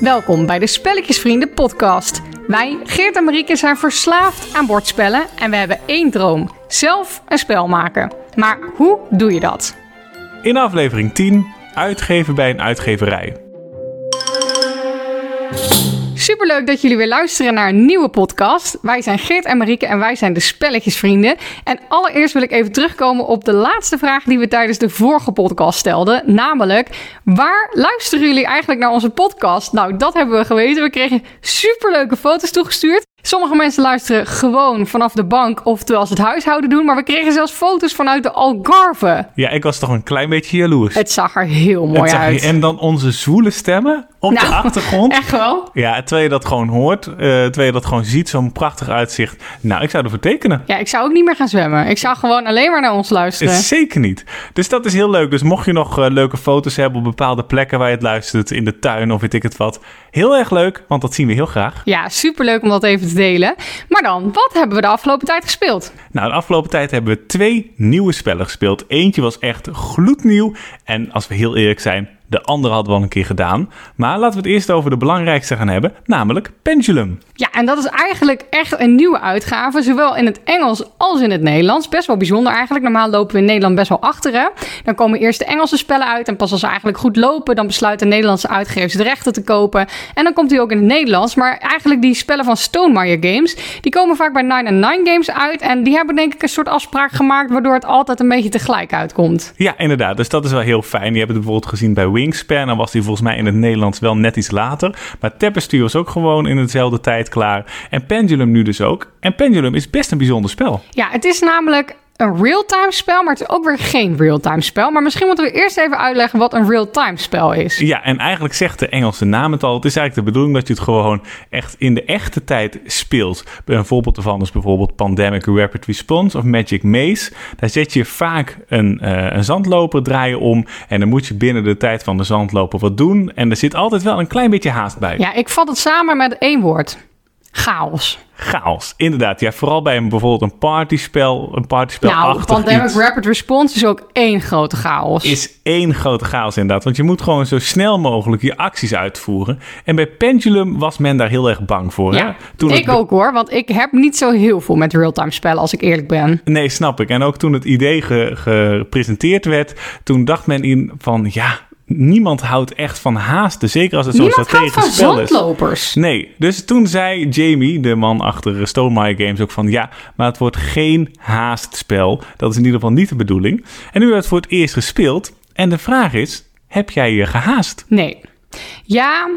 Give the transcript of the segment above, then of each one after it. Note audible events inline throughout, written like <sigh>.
Welkom bij de Spelletjesvrienden podcast. Wij, Geert en Marieke, zijn verslaafd aan bordspellen en we hebben één droom. Zelf een spel maken. Maar hoe doe je dat? In aflevering 10, uitgeven bij een uitgeverij. Superleuk dat jullie weer luisteren naar een nieuwe podcast. Wij zijn Geert en Marieke en wij zijn de Spelletjesvrienden. En allereerst wil ik even terugkomen op de laatste vraag die we tijdens de vorige podcast stelden. Namelijk, waar luisteren jullie eigenlijk naar onze podcast? Nou, dat hebben we geweten. We kregen superleuke foto's toegestuurd. Sommige mensen luisteren gewoon vanaf de bank of terwijl ze het huishouden doen. Maar we kregen zelfs foto's vanuit de Algarve. Ja, ik was toch een klein beetje jaloers. Het zag er heel mooi Het zag je- uit. En dan onze zwoele stemmen op de Nou, <laughs> achtergrond. Echt wel? Ja, terwijl je dat gewoon hoort, eh, terwijl je dat gewoon ziet, zo'n prachtig uitzicht. Nou, ik zou ervoor tekenen. Ja, ik zou ook niet meer gaan zwemmen. Ik zou gewoon alleen maar naar ons luisteren. Is zeker niet. Dus dat is heel leuk. Dus mocht je nog eh, leuke foto's hebben op bepaalde plekken waar je het luistert, in de tuin of weet ik het wat. Heel erg leuk, want dat zien we heel graag. Ja, superleuk om dat even te delen. Maar dan, wat hebben we de afgelopen tijd gespeeld? Nou, de afgelopen tijd hebben we twee nieuwe spellen gespeeld. Eentje was echt gloednieuw. En als we heel eerlijk zijn, de andere hadden we al een keer gedaan. Maar laten we het eerst over de belangrijkste gaan hebben, namelijk Pendulum. Ja, en dat is eigenlijk echt een nieuwe uitgave, zowel in het Engels als in het Nederlands. Best wel bijzonder eigenlijk. Normaal lopen we in Nederland best wel achter, hè? Dan komen eerst de Engelse spellen uit en pas als ze eigenlijk goed lopen, dan besluit de Nederlandse uitgevers de rechten te kopen. En dan komt hij ook in het Nederlands. Maar eigenlijk die spellen van Stonemaier Games, die komen vaak bij 9 Games uit. En die hebben denk ik een soort afspraak gemaakt, waardoor het altijd een beetje tegelijk uitkomt. Ja, inderdaad. Dus dat is wel heel fijn. Je hebt het bijvoorbeeld gezien bij Wingspan. Dan was die volgens mij in het Nederlands wel net iets later. Maar Tapestry was ook gewoon in dezelfde tijd klaar. En Pendulum nu dus ook. En Pendulum is best een bijzonder spel. Ja, het is namelijk een real-time spel, maar het is ook weer geen real-time spel. Maar misschien moeten we eerst even uitleggen wat een real-time spel is. Ja, en eigenlijk zegt de Engelse naam het al. Het is eigenlijk de bedoeling dat je het gewoon echt in de echte tijd speelt. Een voorbeeld daarvan is bijvoorbeeld Pandemic Rapid Response of Magic Maze. Daar zet je vaak een, eh, een zandloper draaien om. En dan moet je binnen de tijd van de zandloper wat doen. En er zit altijd wel een klein beetje haast bij. Ja, ik vat het samen met één woord. Chaos. Chaos, inderdaad. Ja, vooral bij een, bijvoorbeeld een partyspel, een partyspel nou, Pandemic Rapid Response is ook één grote chaos. is één grote chaos inderdaad. Want je moet gewoon zo snel mogelijk je acties uitvoeren. En bij Pendulum was men daar heel erg bang voor. ja, hè? Toen ik het- ook hoor, want ik heb niet zo heel veel met real-time spellen, als ik eerlijk ben. Nee, snap ik. En ook toen het idee ge- gepresenteerd werd, toen dacht men in van ja, niemand houdt echt van haasten. Zeker als het zo'n strategisch spel is. zandlopers. Nee, dus toen zei Jamie, de man achter Stonemaier Games, ook van ja, maar het wordt geen haastspel. Dat is in ieder geval niet de bedoeling. En nu werd het voor het eerst gespeeld. En de vraag is, heb jij je gehaast? Nee. Ja,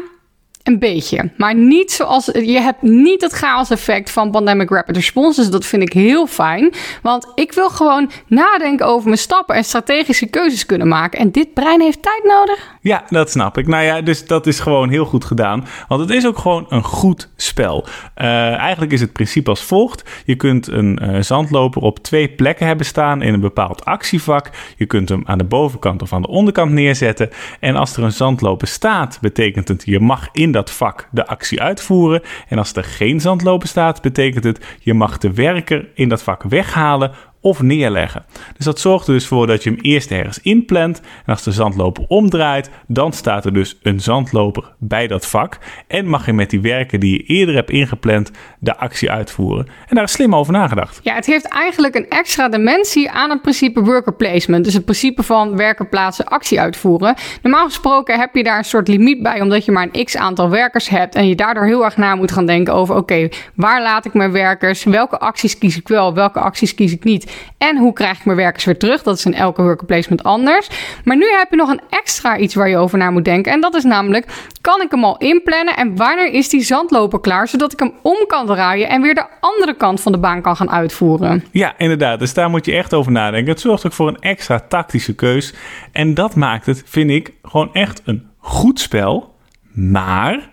een beetje. Maar niet zoals... Je hebt niet het chaos-effect van Pandemic Rapid Response. Dus dat vind ik heel fijn. Want ik wil gewoon nadenken over mijn stappen... en strategische keuzes kunnen maken. En dit brein heeft tijd nodig. Ja, dat snap ik. Nou ja, dus dat is gewoon heel goed gedaan. Want het is ook gewoon een goed spel. Eh, eigenlijk is het principe als volgt. Je kunt een eh, zandloper op twee plekken hebben staan in een bepaald actievak. Je kunt hem aan de bovenkant of aan de onderkant neerzetten. En als er een zandloper staat, betekent het je mag in dat vak de actie uitvoeren. En als er geen zandloper staat, betekent het je mag de werker in dat vak weghalen of neerleggen. Dus dat zorgt er dus voor dat je hem eerst ergens inplant. En als de zandloper omdraait, dan staat er dus een zandloper bij dat vak. En mag je met die werken die je eerder hebt ingepland de actie uitvoeren. En daar is slim over nagedacht. Ja, het heeft eigenlijk een extra dimensie aan het principe worker placement. Dus het principe van werken plaatsen, actie uitvoeren. Normaal gesproken heb je daar een soort limiet bij, omdat je maar een x aantal werkers hebt. En je daardoor heel erg na moet gaan denken over: oké, waar laat ik mijn werkers? Welke acties kies ik wel? Welke acties kies ik niet? En hoe krijg ik mijn werkers weer terug? Dat is in elke worker placement anders. Maar nu heb je nog een extra iets waar je over na moet denken. En dat is namelijk: kan ik hem al inplannen? En wanneer is die zandloper klaar? Zodat ik hem om kan draaien en weer de andere kant van de baan kan gaan uitvoeren. Ja, inderdaad. Dus daar moet je echt over nadenken. Het zorgt ook voor een extra tactische keus. En dat maakt het, vind ik, gewoon echt een goed spel. Maar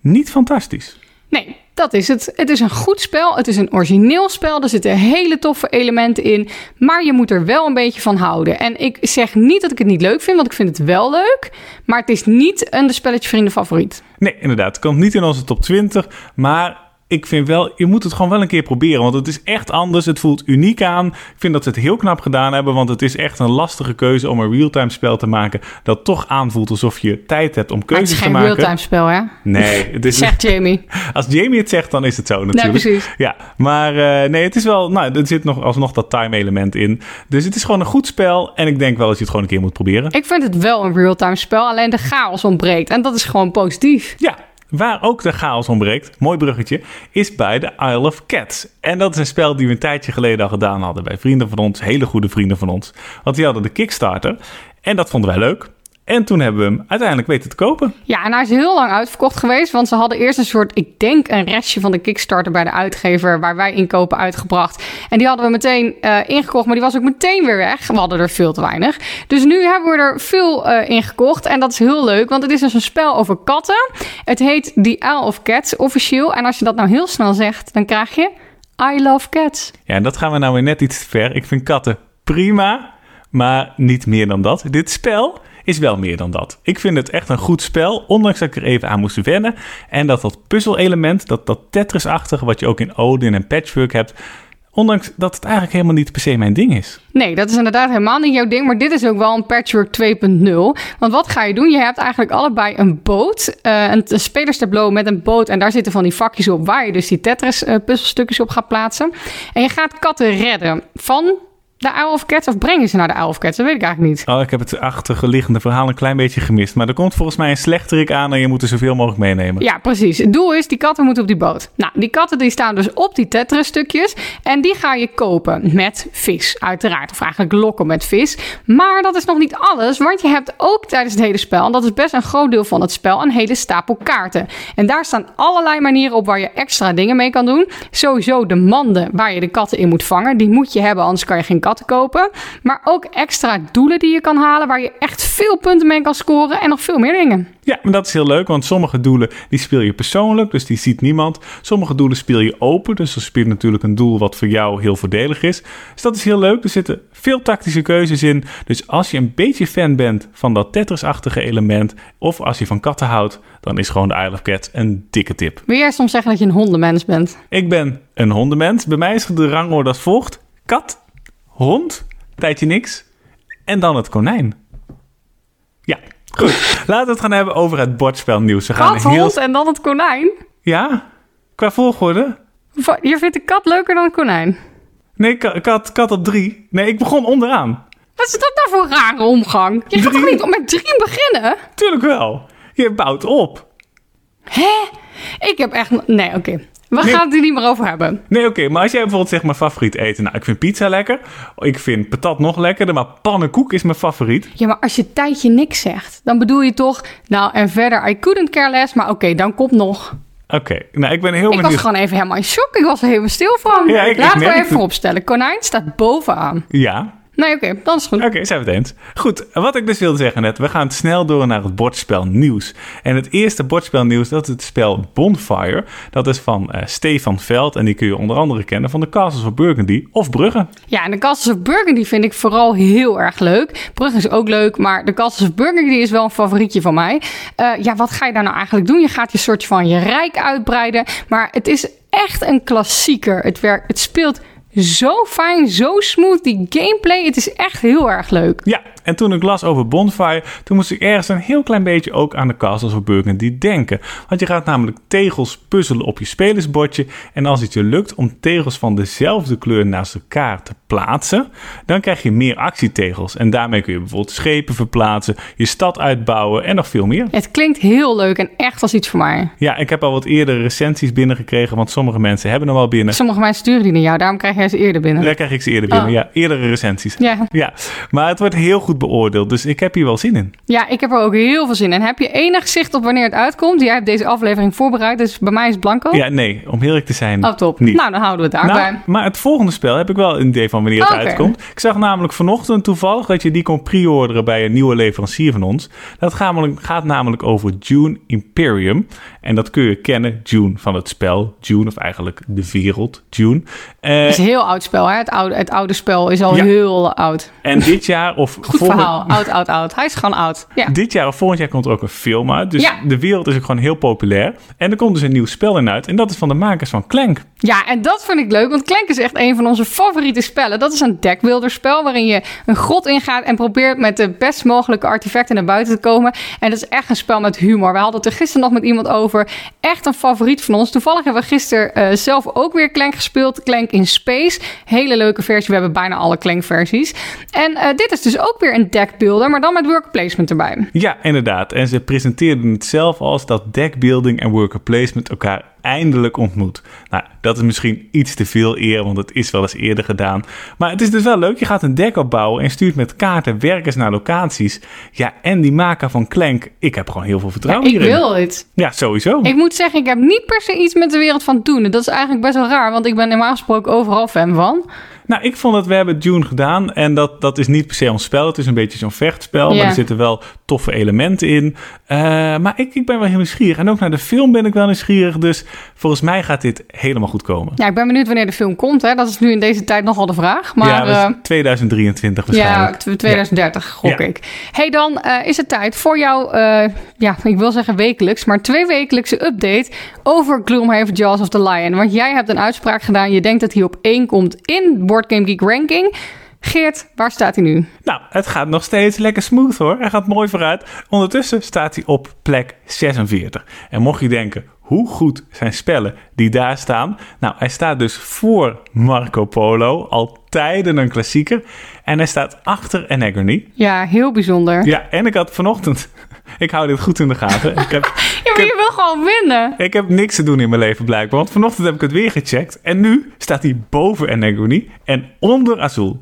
niet fantastisch. Nee, dat is het. Het is een goed spel. Het is een origineel spel. Er zitten hele toffe elementen in. Maar je moet er wel een beetje van houden. En ik zeg niet dat ik het niet leuk vind, want ik vind het wel leuk. Maar het is niet een de spelletje vrienden favoriet. Nee, inderdaad. Het komt niet in onze top 20. Maar ik vind wel, je moet het gewoon wel een keer proberen. Want het is echt anders. Het voelt uniek aan. Ik vind dat ze het heel knap gedaan hebben. Want het is echt een lastige keuze om een real-time spel te maken. Dat toch aanvoelt alsof je tijd hebt om keuzes te maken. Het is geen real-time spel, hè? Nee. <laughs> Het is, Zegt Jamie. Als Jamie het zegt, dan is het zo natuurlijk. Nee, precies. Ja, maar uh, nee, het is wel... Nou, er zit nog alsnog dat time element in. Dus het is gewoon een goed spel. En ik denk wel dat je het gewoon een keer moet proberen. Ik vind het wel een real-time spel. Alleen de chaos ontbreekt. En dat is gewoon positief. Ja, Waar ook de chaos ontbreekt, mooi bruggetje, is bij de Isle of Cats. En dat is een spel die we een tijdje geleden al gedaan hadden bij vrienden van ons, hele goede vrienden van ons. Want die hadden de Kickstarter en dat vonden wij leuk. En toen hebben we hem uiteindelijk weten te kopen. Ja, en hij is heel lang uitverkocht geweest. Want ze hadden eerst een soort, ik denk, een restje van de Kickstarter bij de uitgever. waar wij inkopen uitgebracht. En die hadden we meteen uh, ingekocht. Maar die was ook meteen weer weg. We hadden er veel te weinig. Dus nu hebben we er veel uh, ingekocht. En dat is heel leuk, want het is dus een spel over katten. Het heet The Isle of Cats officieel. En als je dat nou heel snel zegt, dan krijg je I Love Cats. Ja, en dat gaan we nou weer net iets te ver. Ik vind katten prima, maar niet meer dan dat. Dit spel is wel meer dan dat. Ik vind het echt een goed spel, ondanks dat ik er even aan moest wennen. En dat dat puzzelelement, dat, dat Tetris-achtige, wat je ook in Odin en Patchwork hebt... Ondanks dat het eigenlijk helemaal niet per se mijn ding is. Nee, dat is inderdaad helemaal niet jouw ding. Maar dit is ook wel een Patchwork 2.0. Want wat ga je doen? Je hebt eigenlijk allebei een boot. Uh, een, een spelerstableau met een boot. En daar zitten van die vakjes op waar je dus die Tetris-puzzelstukjes op gaat plaatsen. En je gaat katten redden van de Isle of Cats of brengen ze naar de Isle of Cats? Dat weet ik eigenlijk niet. Oh, ik heb het achterliggende verhaal een klein beetje gemist. Maar er komt volgens mij een slechterik aan en je moet er zoveel mogelijk meenemen. Ja, precies. Het doel is, die katten moeten op die boot. Nou, die katten die staan dus op die Tetris-stukjes. En die ga je kopen met vis, uiteraard. Of eigenlijk lokken met vis. Maar dat is nog niet alles, want je hebt ook tijdens het hele spel... en dat is best een groot deel van het spel, een hele stapel kaarten. En daar staan allerlei manieren op waar je extra dingen mee kan doen. Sowieso de manden waar je de katten in moet vangen. Die moet je hebben, anders kan je geen katten te kopen. Maar ook extra doelen die je kan halen waar je echt veel punten mee kan scoren en nog veel meer dingen. Ja, maar dat is heel leuk, want sommige doelen die speel je persoonlijk, dus die ziet niemand. Sommige doelen speel je open, dus dan speel je natuurlijk een doel wat voor jou heel voordelig is. Dus dat is heel leuk. Er zitten veel tactische keuzes in. Dus als je een beetje fan bent van dat Tetris-achtige element, of als je van katten houdt, dan is gewoon de Isle of Cats een dikke tip. Wil jij soms zeggen dat je een hondenmens bent? Ik ben een hondenmens. Bij mij is de rangorde als volgt. Kat, hond, tijdje niks en dan het konijn. Ja, goed. Laten we het gaan hebben over het bordspelnieuws. We gaan kat, heel... hond en dan het konijn? Ja, qua volgorde. Je vindt de kat leuker dan het konijn? Nee, kat, kat op drie. Nee, ik begon onderaan. Wat is dat nou voor een rare omgang? Je gaat toch niet om met drie beginnen? Tuurlijk wel. Je bouwt op. Hè? Ik heb echt... Nee, oké. We gaan het er niet meer over hebben. Nee, oké. maar als jij bijvoorbeeld zegt mijn favoriet eten. Nou, ik vind pizza lekker. Ik vind patat nog lekkerder. Maar pannenkoek is mijn favoriet. Ja, maar als je tijdje niks zegt. Dan bedoel je toch... Nou, en verder, I couldn't care less. Maar oké, dan komt nog... Oké, nou ik ben heel benieuwd. Ik was gewoon even helemaal in shock. Ik was er helemaal stil van. Ja, ik, Laten we even opstellen. Konijn staat bovenaan. Ja, Nee, oké, okay, dan is goed. Oké, zijn we het eens. Goed, wat ik dus wilde zeggen net, we gaan snel door naar het bordspel nieuws. En het eerste bordspel nieuws, dat is het spel Bonfire. Dat is van uh, Stefan Veld en die kun je onder andere kennen van de Castles of Burgundy of Brugge. Ja, en de Castles of Burgundy vind ik vooral heel erg leuk. Brugge is ook leuk, maar de Castles of Burgundy is wel een favorietje van mij. Uh, ja, wat ga je daar nou eigenlijk doen? Je gaat je soort van je rijk uitbreiden, maar het is echt een klassieker. Het, werkt, het speelt zo fijn, zo smooth. Die gameplay, het is echt heel erg leuk. Ja, en toen ik las over Bonfire, toen moest ik ergens een heel klein beetje ook aan de Castles of Burgundy denken. Want je gaat namelijk tegels puzzelen op je spelersbordje. En als het je lukt om tegels van dezelfde kleur naast elkaar te plaatsen, dan krijg je meer actietegels. En daarmee kun je bijvoorbeeld schepen verplaatsen, je stad uitbouwen en nog veel meer. Het klinkt heel leuk en echt als iets voor mij. Ja, ik heb al wat eerder recensies binnengekregen, want sommige mensen hebben hem al binnen. Sommige mensen sturen die naar jou, daarom krijg jij ze eerder binnen. Daar krijg ik ze eerder binnen, oh. ja. Eerdere recensies. Ja. ja. Maar het wordt heel goed beoordeeld, dus ik heb hier wel zin in. Ja, ik heb er ook heel veel zin in. Heb je enig zicht op wanneer het uitkomt? Jij hebt deze aflevering voorbereid, dus bij mij is het blanco. Ja, nee, om eerlijk te zijn. Oh, top. Niet. Nou, dan houden we het daarbij. Nou, maar het volgende spel heb ik wel een idee van wanneer het uitkomt. Ik zag namelijk vanochtend toevallig dat je die kon pre-orderen bij een nieuwe leverancier van ons. Dat gaat namelijk over June Imperium. En dat kun je kennen, June van het spel. June, of eigenlijk de wereld, June. Uh, is heel oud spel, hè? Het oude, het oude spel is al Ja. heel oud. En dit jaar of Goed volgend- verhaal. Oud, oud, oud. Hij is gewoon oud. Ja. Dit jaar of volgend jaar komt er ook een film uit. Dus Ja. de wereld is ook gewoon heel populair. En er komt dus een nieuw spel in uit. En dat is van de makers van Clank. Ja, en dat vind ik leuk, want Clank is echt een van onze favoriete spellen. Dat is een deckbuilderspel waarin je een grot ingaat en probeert met de best mogelijke artefacten naar buiten te komen. En dat is echt een spel met humor. We hadden het er gisteren nog met iemand over. Echt een favoriet van ons. Toevallig hebben we gisteren eh, zelf ook weer Clank gespeeld. Clank in Space. Hele leuke versie. We hebben bijna alle Clank versies. En eh, dit is dus ook weer een deckbuilder, maar dan met worker placement erbij. Ja, inderdaad. En ze presenteerden het zelf als dat deckbuilding en worker placement elkaar eindelijk ontmoet. Nou, dat is misschien iets te veel eer, want het is wel eens eerder gedaan. Maar het is dus wel leuk. Je gaat een deck opbouwen en stuurt met kaarten werkers naar locaties. Ja, en die maker van Clank, ik heb gewoon heel veel vertrouwen ik hierin. wil het. Ja, sowieso. Ik moet zeggen, ik heb niet per se iets met de wereld van Dune. Dat is eigenlijk best wel raar, want ik ben normaal gesproken overal fan van. Nou, ik vond dat we hebben Dune gedaan. En dat, dat is niet per se ons spel. Het is een beetje zo'n vechtspel. Ja. Maar er zitten wel toffe elementen in. Eh, maar ik, ik ben wel heel nieuwsgierig. En ook naar de film ben ik wel nieuwsgierig. Dus volgens mij gaat dit helemaal goed komen. Ja, ik ben benieuwd wanneer de film komt. Hè. Dat is nu in deze tijd nogal de vraag. Maar ja, ja, dat is 2023 ja waarschijnlijk. 2030 gok Ja. ik. hey, dan eh, is het tijd voor jouw, eh, ja, ik wil zeggen wekelijks, maar twee wekelijkse update over Gloomhaven Jaws of the Lion. Want jij hebt een uitspraak gedaan. Je denkt dat hij op één komt in Board Game Geek Ranking. Geert, waar staat hij nu? Nou, het gaat nog steeds lekker smooth hoor. Hij gaat mooi vooruit. Ondertussen staat hij op plek 46. En mocht je denken, hoe goed zijn spellen die daar staan? Nou, hij staat dus voor Marco Polo. Al tijden een klassieker. En hij staat achter Anagony. Ja, heel bijzonder. Ja, en ik had vanochtend... Ik hou dit goed in de gaten. Ik heb, <laughs> Ja, maar je wil gewoon winnen. ik heb niks te doen in mijn leven blijkbaar. Want vanochtend heb ik het weer gecheckt. En nu staat hij boven Anagony en onder Azul.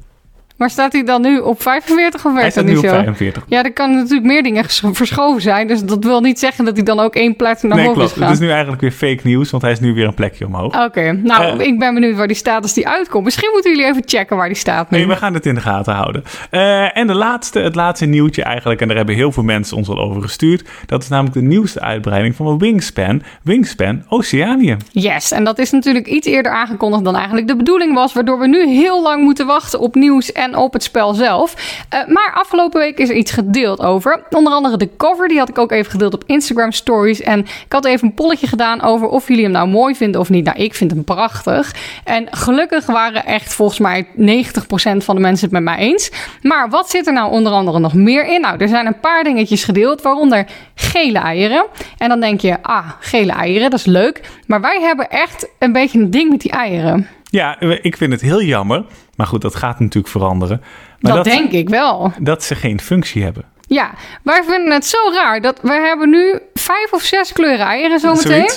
Maar staat hij dan nu op 45 of Hij staat nu op zo? 45. Ja, er kan natuurlijk meer dingen verschoven zijn. Dus dat wil niet zeggen dat hij dan ook één plek naar Nee, klopt. is gegaan. Het is nu eigenlijk weer fake nieuws, want hij is nu weer een plekje omhoog. Oké, nou, Eh. ik ben benieuwd waar die staat als die uitkomt. Misschien moeten jullie even checken waar die staat nu. Nee, we gaan het in de gaten houden. Eh, en de laatste, het laatste nieuwtje eigenlijk, en daar hebben heel veel mensen ons al over gestuurd. Dat is namelijk de nieuwste uitbreiding van Wingspan. Wingspan Oceanië. Yes, en dat is natuurlijk iets eerder aangekondigd dan eigenlijk de bedoeling was. Waardoor we nu heel lang moeten wachten op nieuws en op het spel zelf. Eh, maar afgelopen week is er iets gedeeld over. Onder andere de cover, die had ik ook even gedeeld op Instagram Stories. En ik had even een polletje gedaan over of jullie hem nou mooi vinden of niet. Nou, ik vind hem prachtig. En gelukkig waren echt volgens mij 90% van de mensen het met mij eens. Maar wat zit er nou onder andere nog meer in? Nou, er zijn een paar dingetjes gedeeld, waaronder gele eieren. En dan denk je, ah, gele eieren, dat is leuk. Maar wij hebben echt een beetje een ding met die eieren. Ja, ik vind het heel jammer. Maar goed, dat gaat natuurlijk veranderen. Maar dat, denk ik wel. dat ze geen functie hebben. Ja, wij vinden het zo raar dat wij hebben nu vijf of zes kleuren eieren zometeen.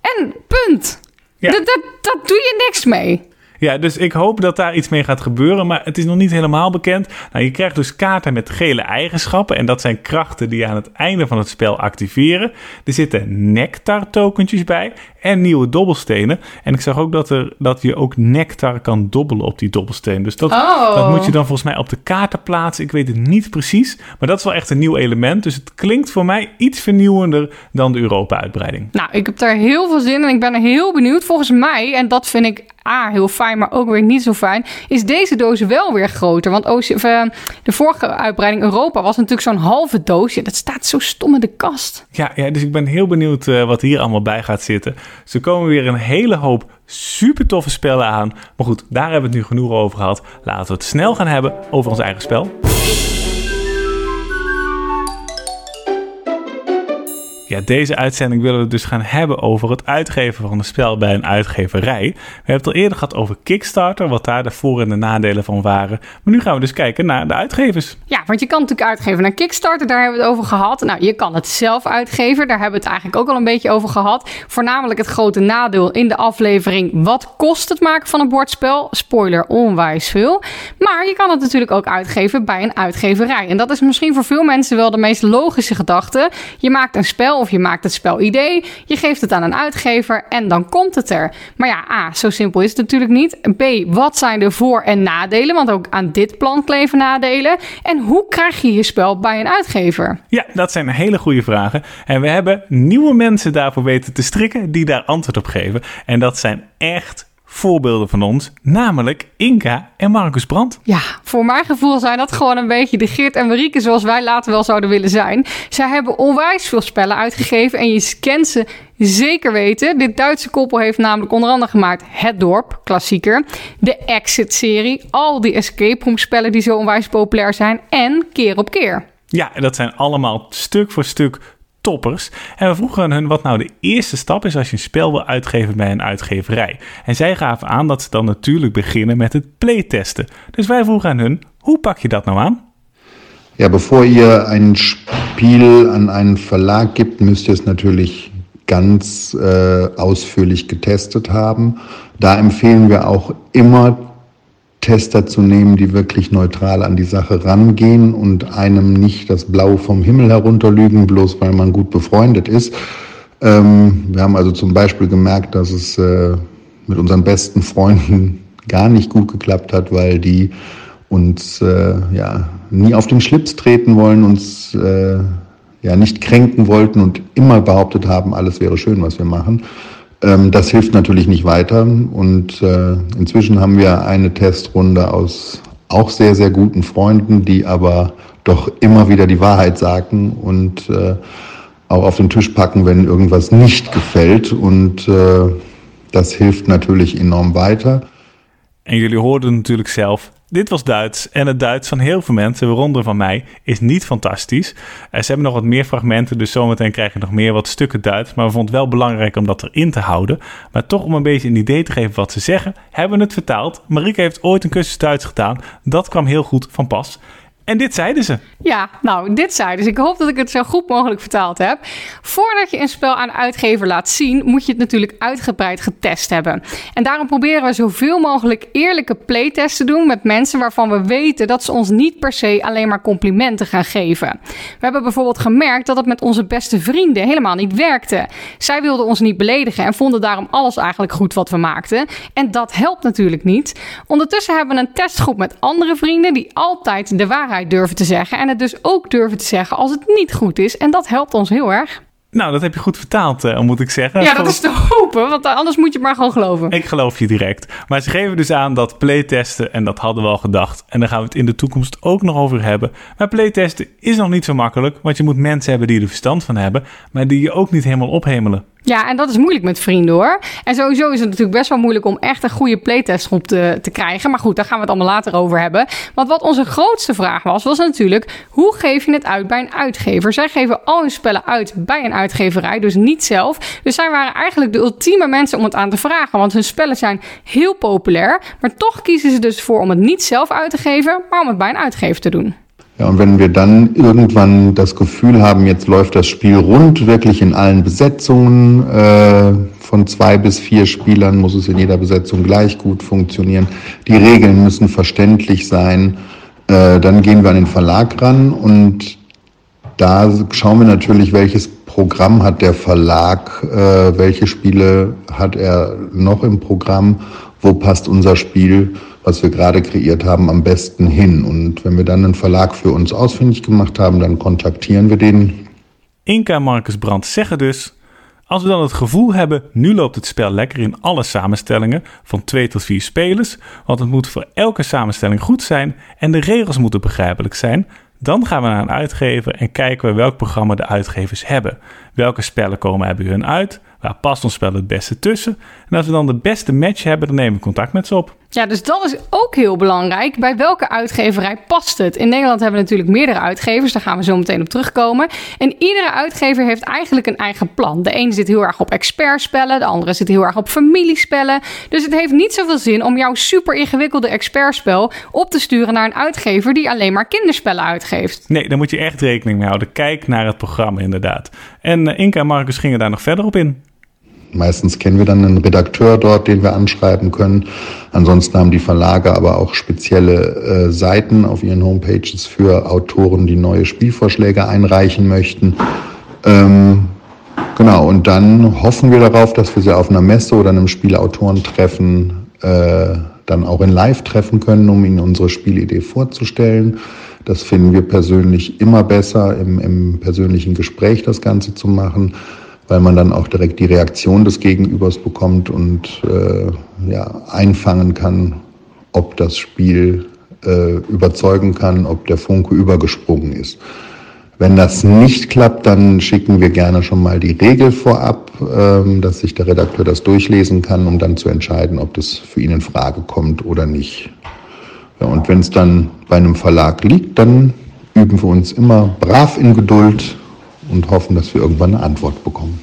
En punt. Ja. Dat, dat, dat doe je niks mee. Ja, dus ik hoop dat daar iets mee gaat gebeuren, maar het is nog niet helemaal bekend. Nou, je krijgt dus kaarten met gele eigenschappen en dat zijn krachten die je aan het einde van het spel activeren. Er zitten nectar tokentjes bij en nieuwe dobbelstenen. En ik zag ook dat, er, dat je ook nectar kan dobbelen op die dobbelsteen. Dus dat, Oh. dat moet je dan volgens mij op de kaarten plaatsen. Ik weet het niet precies, maar dat is wel echt een nieuw element. Dus het klinkt voor mij iets vernieuwender dan de Europa-uitbreiding. Nou, ik heb daar heel veel zin in en ik ben er heel benieuwd. Volgens mij, en dat vind ik A, heel fijn, maar ook weer niet zo fijn, is deze doos wel weer groter. Want eh, de vorige uitbreiding Europa was natuurlijk zo'n halve doos. Ja, dat staat zo stom in de kast. Ja, ja, dus ik ben heel benieuwd eh, wat hier allemaal bij gaat zitten. Ze komen weer een hele hoop super toffe spellen aan. Maar goed, daar hebben we het nu genoeg over gehad. Laten we het snel gaan hebben over ons eigen spel. Ja, deze uitzending willen we dus gaan hebben over het uitgeven van een spel bij een uitgeverij. We hebben het al eerder gehad over Kickstarter, wat daar de voor- en de nadelen van waren. Maar nu gaan we dus kijken naar de uitgevers. Ja, want je kan natuurlijk uitgeven naar Kickstarter, daar hebben we het over gehad. Nou, je kan het zelf uitgeven, daar hebben we het eigenlijk ook al een beetje over gehad. Voornamelijk het grote nadeel in de aflevering, wat kost het maken van een bordspel? Spoiler, onwijs veel. Maar je kan het natuurlijk ook uitgeven bij een uitgeverij. En dat is misschien voor veel mensen wel de meest logische gedachte. Je maakt een spel of je maakt het spelidee, je geeft het aan een uitgever en dan komt het er. Maar ja, A, zo simpel is het natuurlijk niet. B, wat zijn de voor- en nadelen? Want ook aan dit plan kleven nadelen. En hoe krijg je je spel bij een uitgever? Ja, dat zijn hele goede vragen. En we hebben nieuwe mensen daarvoor weten te strikken die daar antwoord op geven. En dat zijn echt voorbeelden van ons, namelijk Inka en Marcus Brandt. Ja, voor mijn gevoel zijn dat gewoon een beetje de Geert en Marieke zoals wij later wel zouden willen zijn. Zij hebben onwijs veel spellen uitgegeven en je kent ze zeker weten. Dit Duitse koppel heeft namelijk onder andere gemaakt Het Dorp, klassieker, de Exit-serie, al die escape room spellen die zo onwijs populair zijn en Keer op Keer. Ja, dat zijn allemaal stuk voor stuk toppers. En we vroegen hun wat nou de eerste stap is als je een spel wil uitgeven bij een uitgeverij. En zij gaven aan dat ze dan natuurlijk beginnen met het playtesten. Dus wij vroegen aan hun, hoe pak je dat nou aan? Ja, bevor ihr ein Spiel an einen Verlag gibt, müsst ihr es natürlich ganz äh, ausführlich getestet haben. Da empfehlen wir auch immer Tester zu nehmen, die wirklich neutral an die Sache rangehen und einem nicht das Blau vom Himmel herunterlügen, bloß weil man gut befreundet ist. Ähm, wir haben also zum Beispiel gemerkt, dass es äh, mit unseren besten Freunden <laughs> gar nicht gut geklappt hat, weil die uns äh, ja nie auf den Schlips treten wollen, uns äh, ja nicht kränken wollten und immer behauptet haben, alles wäre schön, was wir machen. Ähm, das hilft natürlich nicht weiter. Und äh, inzwischen haben wir eine Testrunde aus auch sehr, sehr guten Freunden, die aber doch immer wieder die Wahrheit sagen und äh, auch auf den Tisch packen, wenn irgendwas nicht gefällt. Und äh, das hilft natürlich enorm weiter. En jullie hoorden natuurlijk zelf Dit was Duits en het Duits van heel veel mensen, waaronder van mij, is niet fantastisch. Uh, ze hebben nog wat meer fragmenten, dus zometeen krijg je nog meer wat stukken Duits. Maar we vonden het wel belangrijk om dat erin te houden. Maar toch om een beetje een idee te geven wat ze zeggen, hebben we het vertaald. Marieke heeft ooit een cursus Duits gedaan. Dat kwam heel goed van pas. En dit zeiden ze. Ja, nou, dit zeiden ze. Ik hoop dat ik het zo goed mogelijk vertaald heb. Voordat je een spel aan uitgever laat zien, moet je het natuurlijk uitgebreid getest hebben. En daarom proberen we zoveel mogelijk eerlijke playtests te doen met mensen waarvan we weten dat ze ons niet per se alleen maar complimenten gaan geven. We hebben bijvoorbeeld gemerkt dat het met onze beste vrienden helemaal niet werkte. Zij wilden ons niet beledigen en vonden daarom alles eigenlijk goed wat we maakten. En dat helpt natuurlijk niet. Ondertussen hebben we een testgroep met andere vrienden die altijd de waarheid durven te zeggen. En het dus ook durven te zeggen als het niet goed is. En dat helpt ons heel erg. Nou, dat heb je goed vertaald, uh, moet ik zeggen. Ja, dat is te hopen, want anders moet je maar gewoon geloven. Ik geloof je direct. Maar ze geven dus aan dat playtesten, en dat hadden we al gedacht, en daar gaan we het in de toekomst ook nog over hebben. Maar playtesten is nog niet zo makkelijk, want je moet mensen hebben die er verstand van hebben, maar die je ook niet helemaal ophemelen. Ja, en dat is moeilijk met vrienden hoor. En sowieso is het natuurlijk best wel moeilijk om echt een goede playtestgroep te, te krijgen. Maar goed, daar gaan we het allemaal later over hebben. Want wat onze grootste vraag was, was natuurlijk: hoe geef je het uit bij een uitgever? Zij geven al hun spellen uit bij een uitgeverij, dus niet zelf. Dus zij waren eigenlijk de ultieme mensen om het aan te vragen. Want hun spellen zijn heel populair. Maar toch kiezen ze dus voor om het niet zelf uit te geven, maar om het bij een uitgever te doen. Ja, und wenn wir dann irgendwann das Gefühl haben, jetzt läuft das Spiel rund, wirklich in allen Besetzungen, äh, von zwei bis vier Spielern muss es in jeder Besetzung gleich gut funktionieren, die Regeln müssen verständlich sein, äh, dann gehen wir an den Verlag ran und da schauen wir natürlich, welches Programm hat der Verlag, äh, welche Spiele hat er noch im Programm, wo passt unser Spiel was wir gerade kreiert haben, am besten hin. Und wenn wir dann einen Verlag für uns ausfindig gemacht haben, dan contacteren we den. Inka Marcus Brandt zeggen dus... Als we dan het gevoel hebben, nu loopt het spel lekker in alle samenstellingen, van twee tot vier spelers, want het moet voor elke samenstelling goed zijn en de regels moeten begrijpelijk zijn, dan gaan we naar een uitgever en kijken we welk programma de uitgevers hebben. Welke spellen komen bij hun uit? Waar past ons spel het beste tussen? En als we dan de beste match hebben, dan nemen we contact met ze op. Ja, dus dat is ook heel belangrijk. Bij welke uitgeverij past het? In Nederland hebben we natuurlijk meerdere uitgevers. Daar gaan we zo meteen op terugkomen. En iedere uitgever heeft eigenlijk een eigen plan. De ene zit heel erg op expertspellen. De andere zit heel erg op familiespellen. Dus het heeft niet zoveel zin om jouw super ingewikkelde expertspel op te sturen naar een uitgever die alleen maar kinderspellen uitgeeft. Nee, daar moet je echt rekening mee houden. Kijk naar het programma inderdaad. En uh, Inka en Marcus gingen daar nog verder op in. Meistens kennen wir dann einen Redakteur dort, den wir anschreiben können. Ansonsten haben die Verlage aber auch spezielle äh, Seiten auf ihren Homepages für Autoren, die neue Spielvorschläge einreichen möchten. Ähm, genau, und dann hoffen wir darauf, dass wir sie auf einer Messe oder einem Spielautorentreffen äh, dann auch in Live treffen können, um ihnen unsere Spielidee vorzustellen. Das finden wir persönlich immer besser, im, im persönlichen Gespräch das Ganze zu machen. Weil man dann auch direkt die Reaktion des Gegenübers bekommt und äh, ja, einfangen kann, ob das Spiel äh, überzeugen kann, ob der Funke übergesprungen ist. Wenn das nicht klappt, dann schicken wir gerne schon mal die Regel vorab, ähm, dass sich der Redakteur das durchlesen kann, um dann zu entscheiden, ob das für ihn in Frage kommt oder nicht. Ja, und wenn es dann bei einem Verlag liegt, dann üben wir uns immer brav in Geduld und hoffen, dass wir irgendwann eine Antwort bekommen.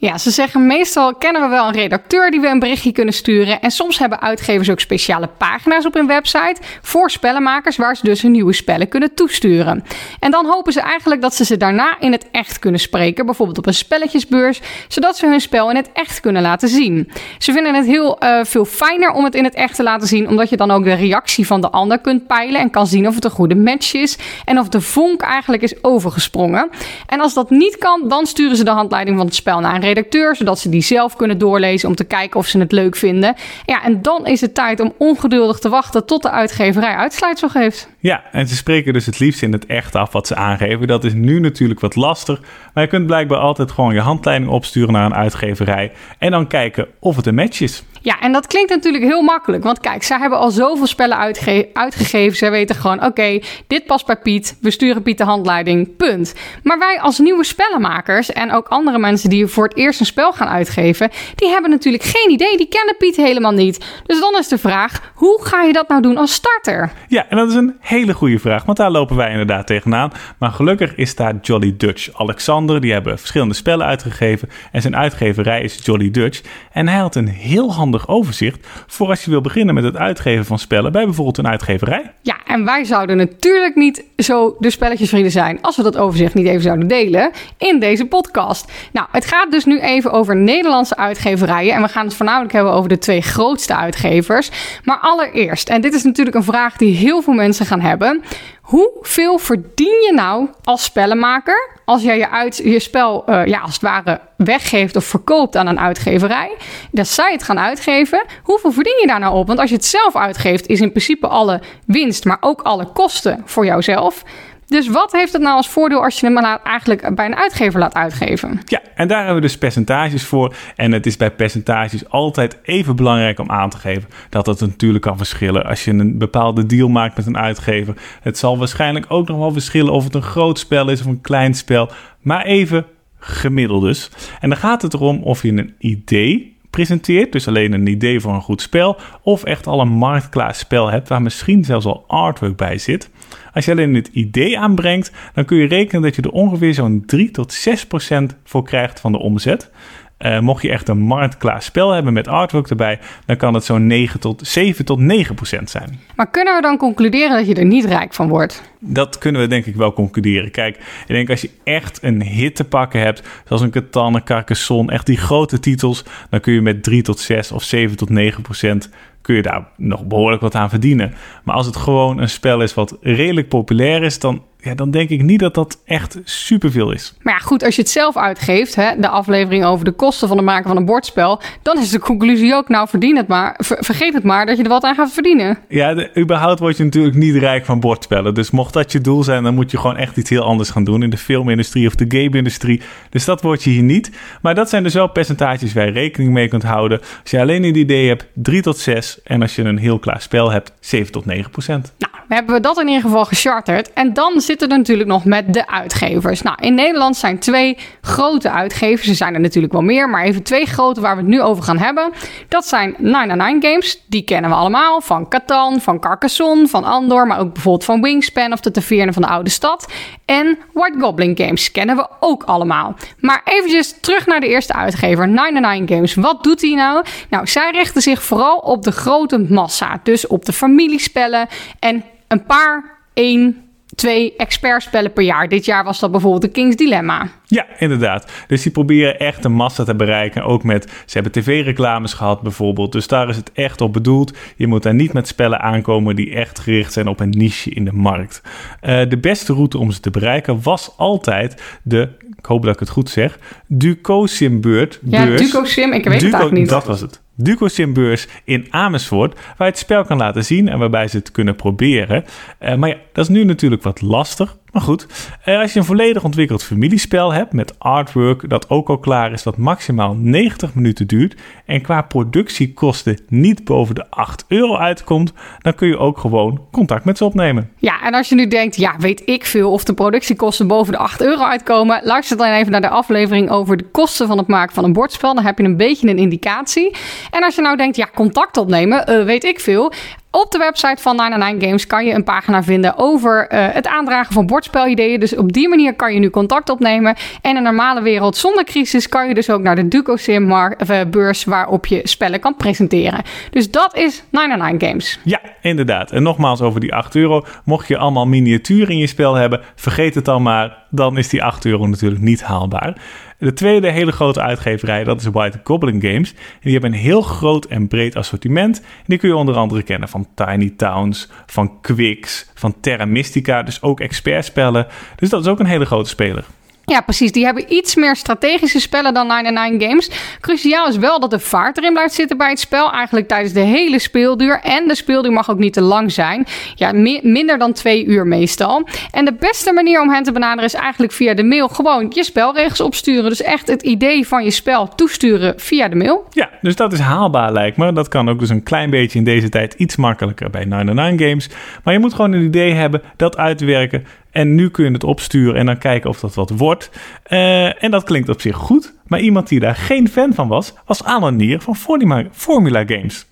Ja, ze zeggen meestal kennen we wel een redacteur die we een berichtje kunnen sturen. En soms hebben uitgevers ook speciale pagina's op hun website voor spellenmakers waar ze dus hun nieuwe spellen kunnen toesturen. En dan hopen ze eigenlijk dat ze ze daarna in het echt kunnen spreken, bijvoorbeeld op een spelletjesbeurs, zodat ze hun spel in het echt kunnen laten zien. Ze vinden het heel uh, veel fijner om het in het echt te laten zien, omdat je dan ook de reactie van de ander kunt peilen en kan zien of het een goede match is en of de vonk eigenlijk is overgesprongen. En als dat niet kan, dan sturen ze de handleiding van het spel naar een redacteur, zodat ze die zelf kunnen doorlezen om te kijken of ze het leuk vinden. Ja, en dan is het tijd om ongeduldig te wachten tot de uitgeverij uitsluitsel geeft. Ja, en ze spreken dus het liefst in het echt af wat ze aangeven. Dat is nu natuurlijk wat lastig, maar je kunt blijkbaar altijd gewoon je handleiding opsturen naar een uitgeverij en dan kijken of het een match is. Ja, en dat klinkt natuurlijk heel makkelijk. Want kijk, zij hebben al zoveel spellen uitge uitgegeven. Zij weten gewoon, oké, dit past bij Piet. We sturen Piet de handleiding, punt. Maar wij als nieuwe spellenmakers en ook andere mensen die voor het eerst een spel gaan uitgeven... die hebben natuurlijk geen idee. Die kennen Piet helemaal niet. Dus dan is de vraag, hoe ga je dat nou doen als starter? Ja, en dat is een hele goede vraag, want daar lopen wij inderdaad tegenaan. Maar gelukkig is daar Jolly Dutch. Alexander, die hebben verschillende spellen uitgegeven. En zijn uitgeverij is Jolly Dutch. En hij had een heel handig overzicht voor als je wil beginnen met het uitgeven van spellen bij bijvoorbeeld een uitgeverij. Ja, en wij zouden natuurlijk niet zo de spelletjesvrienden zijn als we dat overzicht niet even zouden delen in deze podcast. Nou, het gaat dus nu even over Nederlandse uitgeverijen en we gaan het voornamelijk hebben over de twee grootste uitgevers. Maar allereerst, en dit is natuurlijk een vraag die heel veel mensen gaan hebben. Hoeveel verdien je nou als spellenmaker als jij je, uit, je spel uh, ja, als het ware weggeeft of verkoopt aan een uitgeverij? Dat zij het gaan uitgeven. Hoeveel verdien je daar nou op? Want als je het zelf uitgeeft, is in principe alle winst, maar ook alle kosten voor jouzelf. Dus wat heeft het nou als voordeel als je hem eigenlijk bij een uitgever laat uitgeven? Ja, en daar hebben we dus percentages voor. En het is bij percentages altijd even belangrijk om aan te geven dat het natuurlijk kan verschillen. Als je een bepaalde deal maakt met een uitgever, het zal waarschijnlijk ook nog wel verschillen of het een groot spel is of een klein spel. Maar even gemiddeld dus. En dan gaat het erom of je een idee presenteert, dus alleen een idee voor een goed spel, of echt al een marktklaar spel hebt waar misschien zelfs al artwork bij zit. Als je alleen het idee aanbrengt, dan kun je rekenen dat je er ongeveer zo'n 3 tot 6 procent voor krijgt van de omzet. Uh, mocht je echt een marktklaar spel hebben met artwork erbij, dan kan het zo'n 9 tot 7 tot 9 procent zijn. Maar kunnen we dan concluderen dat je er niet rijk van wordt? Dat kunnen we denk ik wel concluderen. Kijk, ik denk als je echt een hit te pakken hebt, zoals een Catan, een Carcassonne, echt die grote titels, dan kun je met 3 tot 6 of 7 tot 9 procent kun je daar nog behoorlijk wat aan verdienen. Maar als het gewoon een spel is wat redelijk populair is, dan, ja, dan denk ik niet dat dat echt superveel is. Maar ja, goed, als je het zelf uitgeeft, hè, de aflevering over de kosten van het maken van een bordspel, dan is de conclusie ook, nou verdien het maar, vergeet het maar dat je er wat aan gaat verdienen. Ja, de, überhaupt word je natuurlijk niet rijk van bordspellen. Dus mocht dat je doel zijn, dan moet je gewoon echt iets heel anders gaan doen in de filmindustrie of de game-industrie. Dus dat word je hier niet. Maar dat zijn dus wel percentages waar je rekening mee kunt houden. Als je alleen een idee hebt, 3 tot 6 en als je een heel klaar spel hebt, 7 tot 9 procent. Nou, we hebben dat in ieder geval gecharterd. En dan er natuurlijk nog met de uitgevers. Nou, in Nederland zijn twee grote uitgevers. Er zijn er natuurlijk wel meer, maar even twee grote waar we het nu over gaan hebben. Dat zijn 999 Games. Die kennen we allemaal. Van Catan, van Carcassonne, van Andor, maar ook bijvoorbeeld van Wingspan of de Taverne van de Oude Stad. En White Goblin Games kennen we ook allemaal. Maar eventjes terug naar de eerste uitgever, 999 Games. Wat doet hij nou? Nou, zij richten zich vooral op de grote massa. Dus op de familiespellen en een paar, één, twee expertspellen per jaar. Dit jaar was dat bijvoorbeeld de King's Dilemma. Ja, inderdaad. Dus die proberen echt een massa te bereiken. Ook met, ze hebben tv-reclames gehad bijvoorbeeld. Dus daar is het echt op bedoeld. Je moet daar niet met spellen aankomen die echt gericht zijn op een niche in de markt. Uh, de beste route om ze te bereiken was altijd de, ik hoop dat ik het goed zeg, Duco-Sim-beurt. Ja, Duco-Sim, ik weet Duco, het eigenlijk niet. Dat was het. Duco-Simbeurs in Amersfoort, waar je het spel kan laten zien en waarbij ze het kunnen proberen. Uh, maar ja, dat is nu natuurlijk wat lastig Maar goed, eh, als je een volledig ontwikkeld familiespel hebt met artwork dat ook al klaar is, dat maximaal 90 minuten duurt en qua productiekosten niet boven de 8 euro uitkomt, dan kun je ook gewoon contact met ze opnemen. Ja, en als je nu denkt, ja, weet ik veel of de productiekosten boven de 8 euro uitkomen, luister dan even naar de aflevering over de kosten van het maken van een bordspel. Dan heb je een beetje een indicatie. En als je nou denkt, ja, contact opnemen, uh, weet ik veel. Op de website van 99 Games kan je een pagina vinden over uh, het aandragen van bordspelideeën. Dus op die manier kan je nu contact opnemen. En in een normale wereld zonder crisis kan je dus ook naar de DucoSim uh, beurs waarop je spellen kan presenteren. Dus dat is 99 Games. Ja, inderdaad. En nogmaals over die 8 euro. Mocht je allemaal miniatuur in je spel hebben, vergeet het dan maar. Dan is die 8 euro natuurlijk niet haalbaar. De tweede hele grote uitgeverij, dat is White Goblin Games. En die hebben een heel groot en breed assortiment. En die kun je onder andere kennen van Tiny Towns, van Quicks, van Terra Mystica. Dus ook expertspellen. Dus dat is ook een hele grote speler. Ja, precies. Die hebben iets meer strategische spellen dan 99 Games. Cruciaal is wel dat de vaart erin blijft zitten bij het spel. Eigenlijk tijdens de hele speelduur. En de speelduur mag ook niet te lang zijn. Ja, minder dan twee uur meestal. En de beste manier om hen te benaderen is eigenlijk via de mail gewoon je spelregels opsturen. Dus echt het idee van je spel toesturen via de mail. Ja, dus dat is haalbaar lijkt me. Dat kan ook dus een klein beetje in deze tijd iets makkelijker bij 99 Games. Maar je moet gewoon een idee hebben, dat uitwerken en nu kun je het opsturen en dan kijken of dat wat wordt. Uh, en dat klinkt op zich goed. Maar iemand die daar geen fan van was, was Alan Nier van Formula, Formula Games.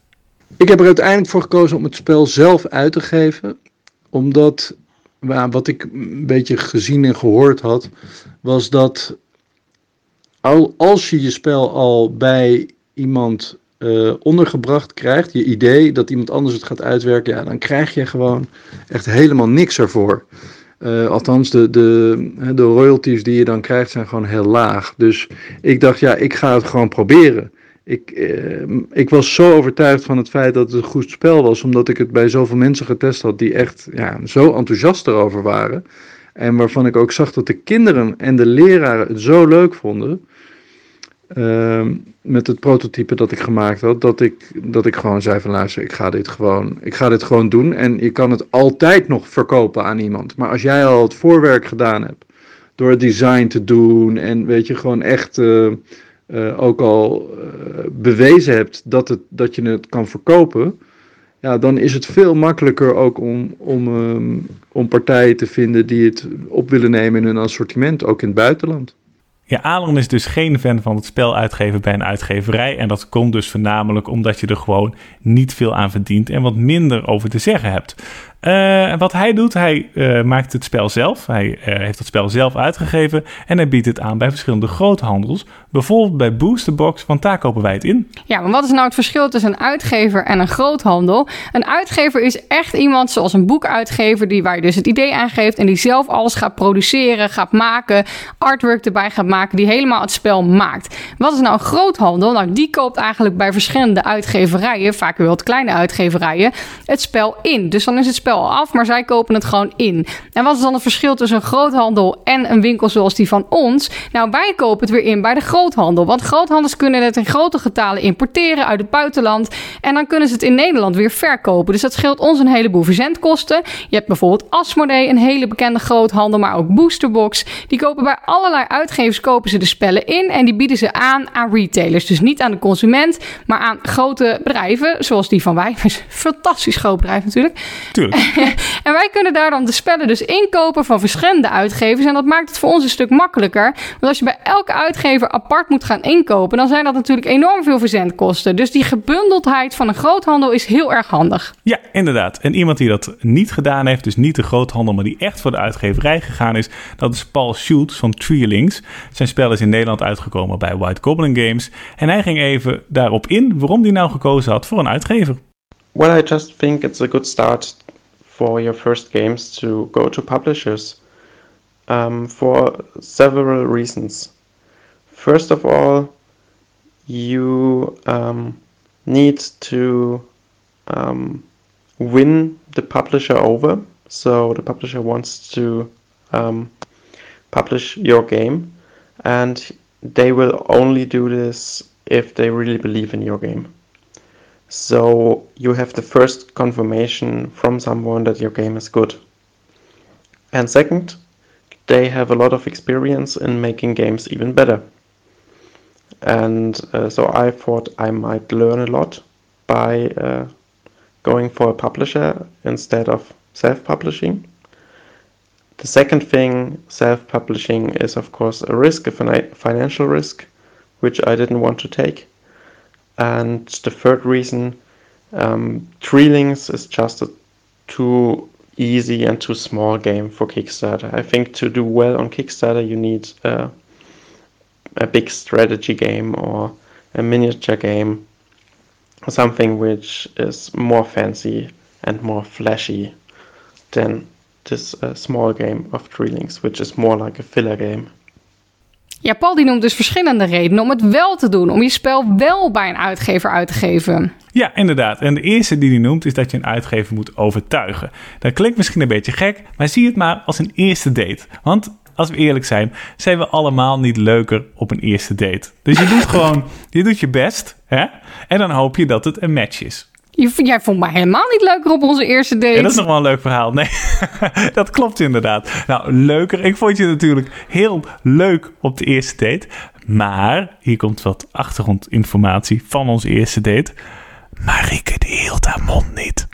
Ik heb er uiteindelijk voor gekozen om het spel zelf uit te geven. Omdat, nou, wat ik een beetje gezien en gehoord had, was dat al, als je je spel al bij iemand uh, ondergebracht krijgt, je idee dat iemand anders het gaat uitwerken, ja, dan krijg je gewoon echt helemaal niks ervoor. Uh, althans, de, de, de royalties die je dan krijgt zijn gewoon heel laag. Dus ik dacht, ja, ik ga het gewoon proberen. Ik, uh, ik was zo overtuigd van het feit dat het een goed spel was, omdat ik het bij zoveel mensen getest had die echt ja, zo enthousiast erover waren. En waarvan ik ook zag dat de kinderen en de leraren het zo leuk vonden. Uh, met het prototype dat ik gemaakt had, dat ik, dat ik gewoon zei van luister, ik ga, dit gewoon, ik ga dit gewoon doen. En je kan het altijd nog verkopen aan iemand. Maar als jij al het voorwerk gedaan hebt, door het design te doen en weet je, gewoon echt uh, uh, ook al uh, bewezen hebt dat, het, dat je het kan verkopen, ja, dan is het veel makkelijker ook om, om, um, om partijen te vinden die het op willen nemen in hun assortiment, ook in het buitenland. Ja, Alon is dus geen fan van het spel uitgeven bij een uitgeverij. En dat komt dus voornamelijk omdat je er gewoon niet veel aan verdient en wat minder over te zeggen hebt. Uh, wat hij doet, hij uh, maakt het spel zelf. Hij uh, heeft het spel zelf uitgegeven en hij biedt het aan bij verschillende groothandels. Bijvoorbeeld bij Boosterbox, want daar kopen wij het in. Ja, maar wat is nou het verschil tussen een uitgever en een groothandel? Een uitgever is echt iemand zoals een boekuitgever, die, waar je dus het idee aan geeft en die zelf alles gaat produceren, gaat maken, artwork erbij gaat maken, die helemaal het spel maakt. Wat is nou een groothandel? Nou, die koopt eigenlijk bij verschillende uitgeverijen, vaak wel wat kleine uitgeverijen, het spel in. Dus dan is het spel af, maar zij kopen het gewoon in. En wat is dan het verschil tussen een groothandel en een winkel zoals die van ons? Nou, wij kopen het weer in bij de groothandel. Want groothandels kunnen het in grote getalen importeren uit het buitenland. En dan kunnen ze het in Nederland weer verkopen. Dus dat scheelt ons een heleboel verzendkosten. Je hebt bijvoorbeeld Asmodee, een hele bekende groothandel, maar ook Boosterbox. Die kopen bij allerlei uitgevers kopen ze de spellen in en die bieden ze aan aan retailers. Dus niet aan de consument, maar aan grote bedrijven, zoals die van wij. <laughs> Fantastisch groot bedrijf natuurlijk. Tuurlijk. <laughs> en wij kunnen daar dan de spellen dus inkopen van verschillende uitgevers. En dat maakt het voor ons een stuk makkelijker. Want als je bij elke uitgever apart moet gaan inkopen, dan zijn dat natuurlijk enorm veel verzendkosten. Dus die gebundeldheid van een groothandel is heel erg handig. Ja, inderdaad. En iemand die dat niet gedaan heeft, dus niet de groothandel, maar die echt voor de uitgeverij gegaan is, dat is Paul Schultz van Treelings. Zijn spel is in Nederland uitgekomen bij White Goblin Games. En hij ging even daarop in waarom hij nou gekozen had voor een uitgever. Well, I just think it's a good start for your first games to go to publishers um, for several reasons. First of all, you um, need to um, win the publisher over. So the publisher wants to um, publish your game, and they will only do this if they really believe in your game. So you have the first confirmation from someone that your game is good. And second, they have a lot of experience in making games even better. And uh, so I thought I might learn a lot by uh, going for a publisher instead of self publishing. The second thing, self publishing, is of course a risk, a fina- financial risk, which I didn't want to take. And the third reason, um, Treelings is just a too easy and too small game for Kickstarter. I think to do well on Kickstarter, you need a big strategy game or a miniature game, something which is more fancy and more flashy than this uh, small game of Treelings, which is more like a filler game. Ja, Paul die noemt dus verschillende redenen om het wel te doen. Om je spel wel bij een uitgever uit te geven. Ja, inderdaad. En de eerste die hij noemt is dat je een uitgever moet overtuigen. Dat klinkt misschien een beetje gek, maar zie het maar als een eerste date. Want als we eerlijk zijn, zijn we allemaal niet leuker op een eerste date. Dus je doet <laughs> gewoon, je doet je best, hè? En dan hoop je dat het een match is. Jij vond mij helemaal niet leuker op onze eerste date. Ja, dat is nog wel een leuk verhaal. Nee, <laughs> dat klopt inderdaad. Nou, leuker. Ik vond je natuurlijk heel leuk op de eerste date. Maar, hier komt wat achtergrondinformatie van onze eerste date. Marieke, die hield haar mond niet.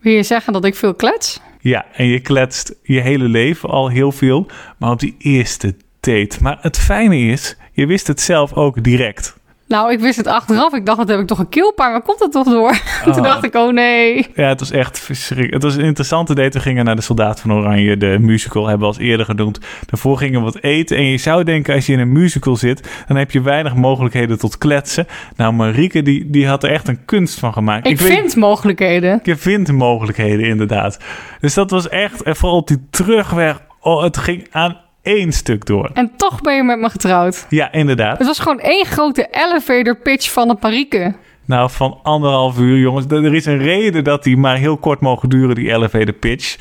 Wil je zeggen dat ik veel klets? Ja, en je kletst je hele leven al heel veel, maar op die eerste date. Maar het fijne is, je wist het zelf ook direct. Nou, ik wist het achteraf. Ik dacht, dat heb ik toch een keelpaar. Waar komt het toch door? <laughs> Toen dacht ik, oh nee. Ja, het was echt verschrikkelijk. Het was een interessante date. We gingen naar de Soldaat van Oranje, de musical, hebben we al eerder genoemd. Daarvoor gingen we wat eten. En je zou denken, als je in een musical zit, dan heb je weinig mogelijkheden tot kletsen. Nou, Marieke, die, die had er echt een kunst van gemaakt. Ik, ik vind weet, mogelijkheden. Je vindt mogelijkheden, inderdaad. Dus dat was echt, en vooral op die terugweg, oh, het ging aan één stuk door. En toch ben je met me getrouwd. Ja, inderdaad. Het was gewoon één grote elevator pitch van de parieke. Nou, van anderhalf uur, jongens. Er is een reden dat die maar heel kort mogen duren, die elevator pitch.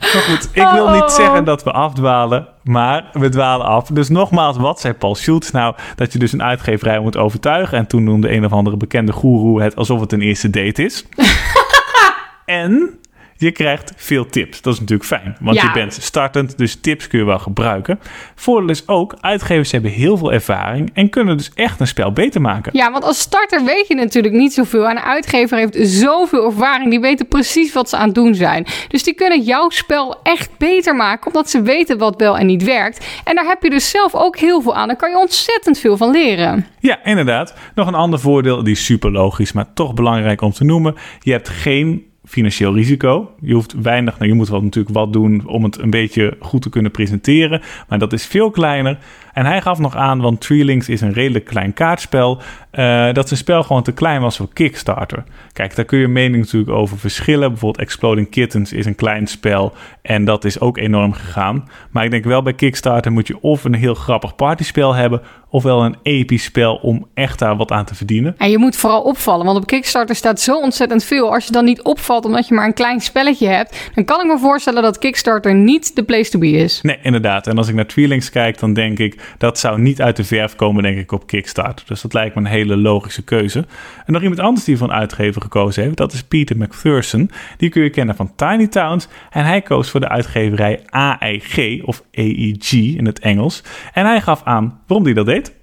Maar goed, ik wil niet oh. zeggen dat we afdwalen, maar we dwalen af. Dus nogmaals, wat zei Paul Schultz nou? Dat je dus een uitgeverij moet overtuigen. En toen noemde een of andere bekende goeroe het alsof het een eerste date is. <laughs> en je krijgt veel tips. Dat is natuurlijk fijn, want je bent startend, dus tips kun je wel gebruiken. Voordeel is ook, uitgevers hebben heel veel ervaring en kunnen dus echt een spel beter maken. Ja, want als starter weet je natuurlijk niet zoveel. En een uitgever heeft zoveel ervaring, die weten precies wat ze aan het doen zijn. Dus die kunnen jouw spel echt beter maken, omdat ze weten wat wel en niet werkt. En daar heb je dus zelf ook heel veel aan. Daar kan je ontzettend veel van leren. Ja, inderdaad. Nog een ander voordeel, die is super logisch, maar toch belangrijk om te noemen. Je hebt geen financieel risico. Je hoeft weinig, nou, je moet wel natuurlijk wat doen om het een beetje goed te kunnen presenteren, maar dat is veel kleiner. En hij gaf nog aan, want Treelings is een redelijk klein kaartspel, uh, dat zijn spel gewoon te klein was voor Kickstarter. Kijk, daar kun je mening natuurlijk over verschillen. Bijvoorbeeld Exploding Kittens is een klein spel en dat is ook enorm gegaan. Maar ik denk wel bij Kickstarter moet je of een heel grappig partyspel hebben, ofwel een episch spel om echt daar wat aan te verdienen. En je moet vooral opvallen, want op Kickstarter staat zo ontzettend veel. Als je dan niet opvalt omdat je maar een klein spelletje hebt, dan kan ik me voorstellen dat Kickstarter niet de place to be is. Nee, inderdaad. En als ik naar Tweelings kijk, dan denk ik dat zou niet uit de verf komen, denk ik, op Kickstarter. Dus dat lijkt me een hele logische keuze. En nog iemand anders die van uitgever gekozen heeft, dat is Peter McPherson. Die kun je kennen van Tiny Towns. En hij koos voor de uitgeverij AEG of AEG in het Engels. En hij gaf aan waarom hij dat deed.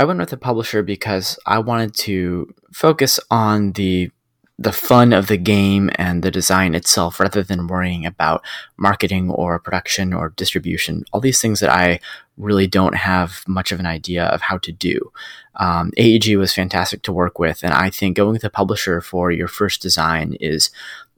I went with a publisher because I wanted to focus on the the fun of the game and the design itself rather than worrying about marketing or production or distribution, all these things that I really don't have much of an idea of how to do. Um, AEG was fantastic to work with, and I think going with a publisher for your first design is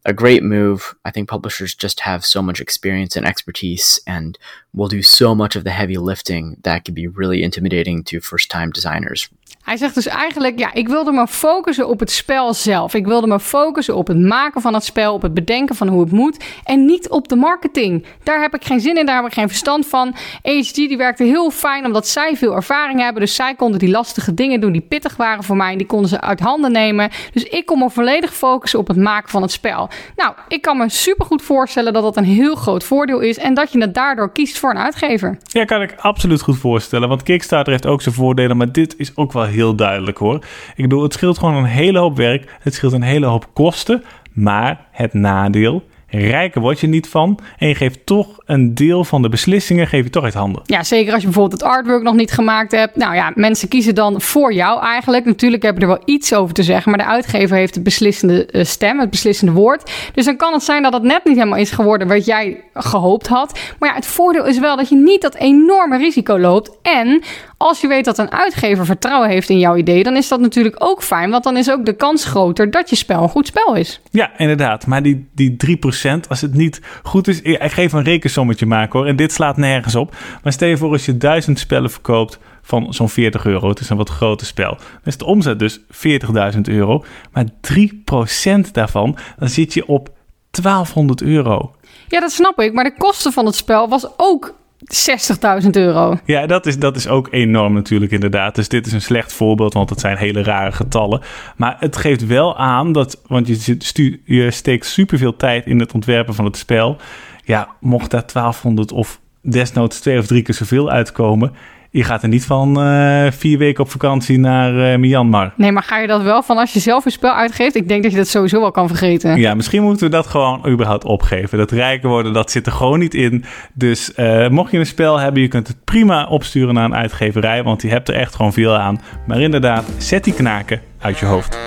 a great move. I think publishers just have so much experience and expertise and will do so much of the heavy lifting that can be really intimidating to first time designers Hij zegt dus eigenlijk, ja, ik wilde me focussen op het spel zelf. Ik wilde me focussen op het maken van het spel, op het bedenken van hoe het moet en niet op de marketing. Daar heb ik geen zin in, daar heb ik geen verstand van. AHG die werkte heel fijn omdat zij veel ervaring hebben, dus zij konden die lastige dingen doen die pittig waren voor mij en die konden ze uit handen nemen. Dus ik kon me volledig focussen op het maken van het spel. Nou, ik kan me super goed voorstellen dat dat een heel groot voordeel is en dat je het daardoor kiest voor een uitgever. Ja, kan ik absoluut goed voorstellen, want Kickstarter heeft ook zijn voordelen, maar dit is ook wel heel duidelijk hoor. Ik bedoel, het scheelt gewoon een hele hoop werk. Het scheelt een hele hoop kosten. Maar het nadeel, rijker word je niet van. En je geeft toch een deel van de beslissingen geef je toch uit handen. Ja, zeker als je bijvoorbeeld het artwork nog niet gemaakt hebt. Nou ja, mensen kiezen dan voor jou eigenlijk. Natuurlijk heb je er wel iets over te zeggen, maar de uitgever heeft de beslissende eh, stem, het beslissende woord. Dus dan kan het zijn dat het net niet helemaal is geworden wat jij gehoopt had. Maar ja, het voordeel is wel dat je niet dat enorme risico loopt. En als je weet dat een uitgever vertrouwen heeft in jouw idee, dan is dat natuurlijk ook fijn. Want dan is ook de kans groter dat je spel een goed spel is. Ja, inderdaad. Maar die, die 3%, als het niet goed is, ik geef een rekensommetje maken hoor. En dit slaat nergens op. Maar stel je voor als je duizend spellen verkoopt van zo'n 40 euro. Het is een wat groter spel. Dan is de omzet dus 40.000 euro. Maar 3% daarvan, dan zit je op 1200 euro. Ja, dat snap ik. Maar de kosten van het spel was ook 60.000 euro. Ja, dat is, dat is ook enorm natuurlijk inderdaad. Dus dit is een slecht voorbeeld, want het zijn hele rare getallen. Maar het geeft wel aan dat, want je, stu, je steekt superveel tijd in het ontwerpen van het spel. Ja, mocht daar 1200 of desnoods twee of drie keer zoveel uitkomen je gaat er niet van uh, vier weken op vakantie naar uh, Myanmar. Nee, maar ga je dat wel van als je zelf een spel uitgeeft? Ik denk dat je dat sowieso wel kan vergeten. Ja, misschien moeten we dat gewoon überhaupt opgeven. Dat rijker worden, dat zit er gewoon niet in. Dus uh, mocht je een spel hebben, je kunt het prima opsturen naar een uitgeverij, want die hebt er echt gewoon veel aan. Maar inderdaad, zet die knaken uit je hoofd.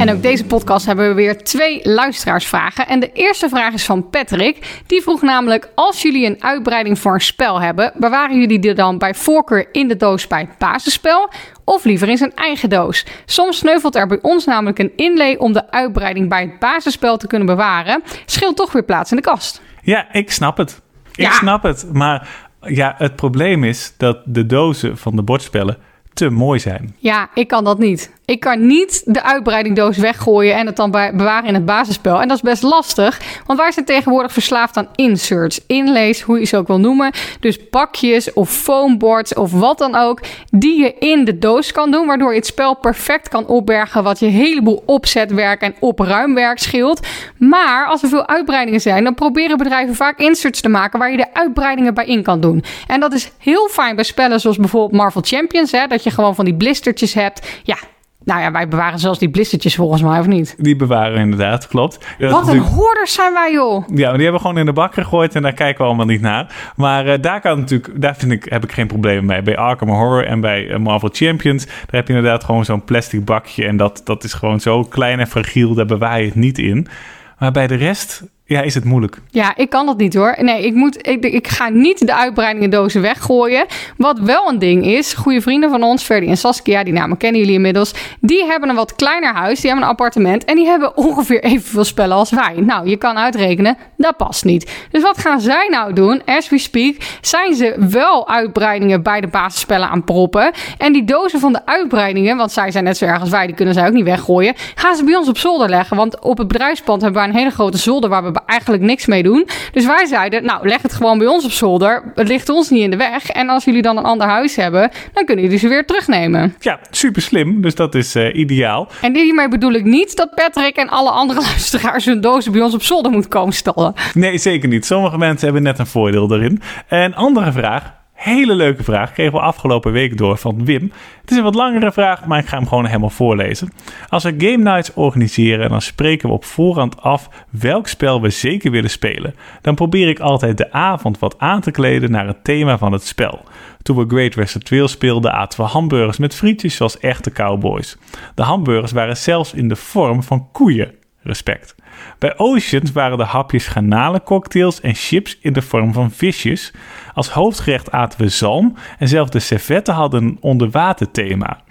En ook deze podcast hebben we weer twee luisteraarsvragen. En de eerste vraag is van Patrick. Die vroeg namelijk: Als jullie een uitbreiding voor een spel hebben, bewaren jullie die dan bij voorkeur in de doos bij het basisspel? Of liever in zijn eigen doos? Soms sneuvelt er bij ons namelijk een inlay om de uitbreiding bij het basisspel te kunnen bewaren. Scheelt toch weer plaats in de kast. Ja, ik snap het. Ik ja. snap het. Maar ja, het probleem is dat de dozen van de bordspellen te mooi zijn. Ja, ik kan dat niet. Ik kan niet de uitbreidingdoos weggooien en het dan bewaren in het basisspel. En dat is best lastig, want wij zijn tegenwoordig verslaafd aan inserts, inlays, hoe je ze ook wil noemen. Dus pakjes of foamboards of wat dan ook, die je in de doos kan doen, waardoor je het spel perfect kan opbergen, wat je heleboel opzetwerk en opruimwerk scheelt. Maar als er veel uitbreidingen zijn, dan proberen bedrijven vaak inserts te maken waar je de uitbreidingen bij in kan doen. En dat is heel fijn bij spellen zoals bijvoorbeeld Marvel Champions, hè, dat je gewoon van die blistertjes hebt. Ja, nou ja, wij bewaren zelfs die blistertjes volgens mij, of niet? Die bewaren inderdaad, klopt. Ja, Wat een hoorders zijn wij, joh! Ja, maar die hebben we gewoon in de bak gegooid en daar kijken we allemaal niet naar. Maar uh, daar kan natuurlijk, daar vind ik, heb ik geen problemen mee. Bij Arkham Horror en bij uh, Marvel Champions, daar heb je inderdaad gewoon zo'n plastic bakje. En dat, dat is gewoon zo klein en fragiel, daar bewaar je het niet in. Maar bij de rest ja, is het moeilijk? Ja, ik kan dat niet hoor. Nee, ik, moet, ik, ik ga niet de uitbreidingendozen weggooien. Wat wel een ding is, goede vrienden van ons, Ferdy en Saskia, die namen kennen jullie inmiddels. Die hebben een wat kleiner huis, die hebben een appartement en die hebben ongeveer evenveel spellen als wij. Nou, je kan uitrekenen, dat past niet. Dus wat gaan zij nou doen? As we speak, zijn ze wel uitbreidingen bij de basisspellen aan proppen. En die dozen van de uitbreidingen, want zij zijn net zo erg als wij, die kunnen zij ook niet weggooien, gaan ze bij ons op zolder leggen. Want op het bedrijfspand hebben we een hele grote zolder waar we eigenlijk niks mee doen. Dus wij zeiden, nou, leg het gewoon bij ons op zolder. Het ligt ons niet in de weg. En als jullie dan een ander huis hebben, dan kunnen jullie ze weer terugnemen. Ja, super slim. Dus dat is uh, ideaal. En hiermee bedoel ik niet dat Patrick en alle andere <laughs> luisteraars hun dozen bij ons op zolder moeten komen stallen. Nee, zeker niet. Sommige mensen hebben net een voordeel erin. En andere vraag. Hele leuke vraag. Kregen we afgelopen week door van Wim. Het is een wat langere vraag, maar ik ga hem gewoon helemaal voorlezen. Als we game nights organiseren, dan spreken we op voorhand af welk spel we zeker willen spelen. Dan probeer ik altijd de avond wat aan te kleden naar het thema van het spel. Toen we Great Western Trail speelden, aten we hamburgers met frietjes zoals echte cowboys. De hamburgers waren zelfs in de vorm van koeien. Respect. Bij Oceans waren de hapjes garnalencocktails en chips in de vorm van visjes. Als hoofdgerecht aten we zalm en zelfs de servetten hadden een onderwaterthema.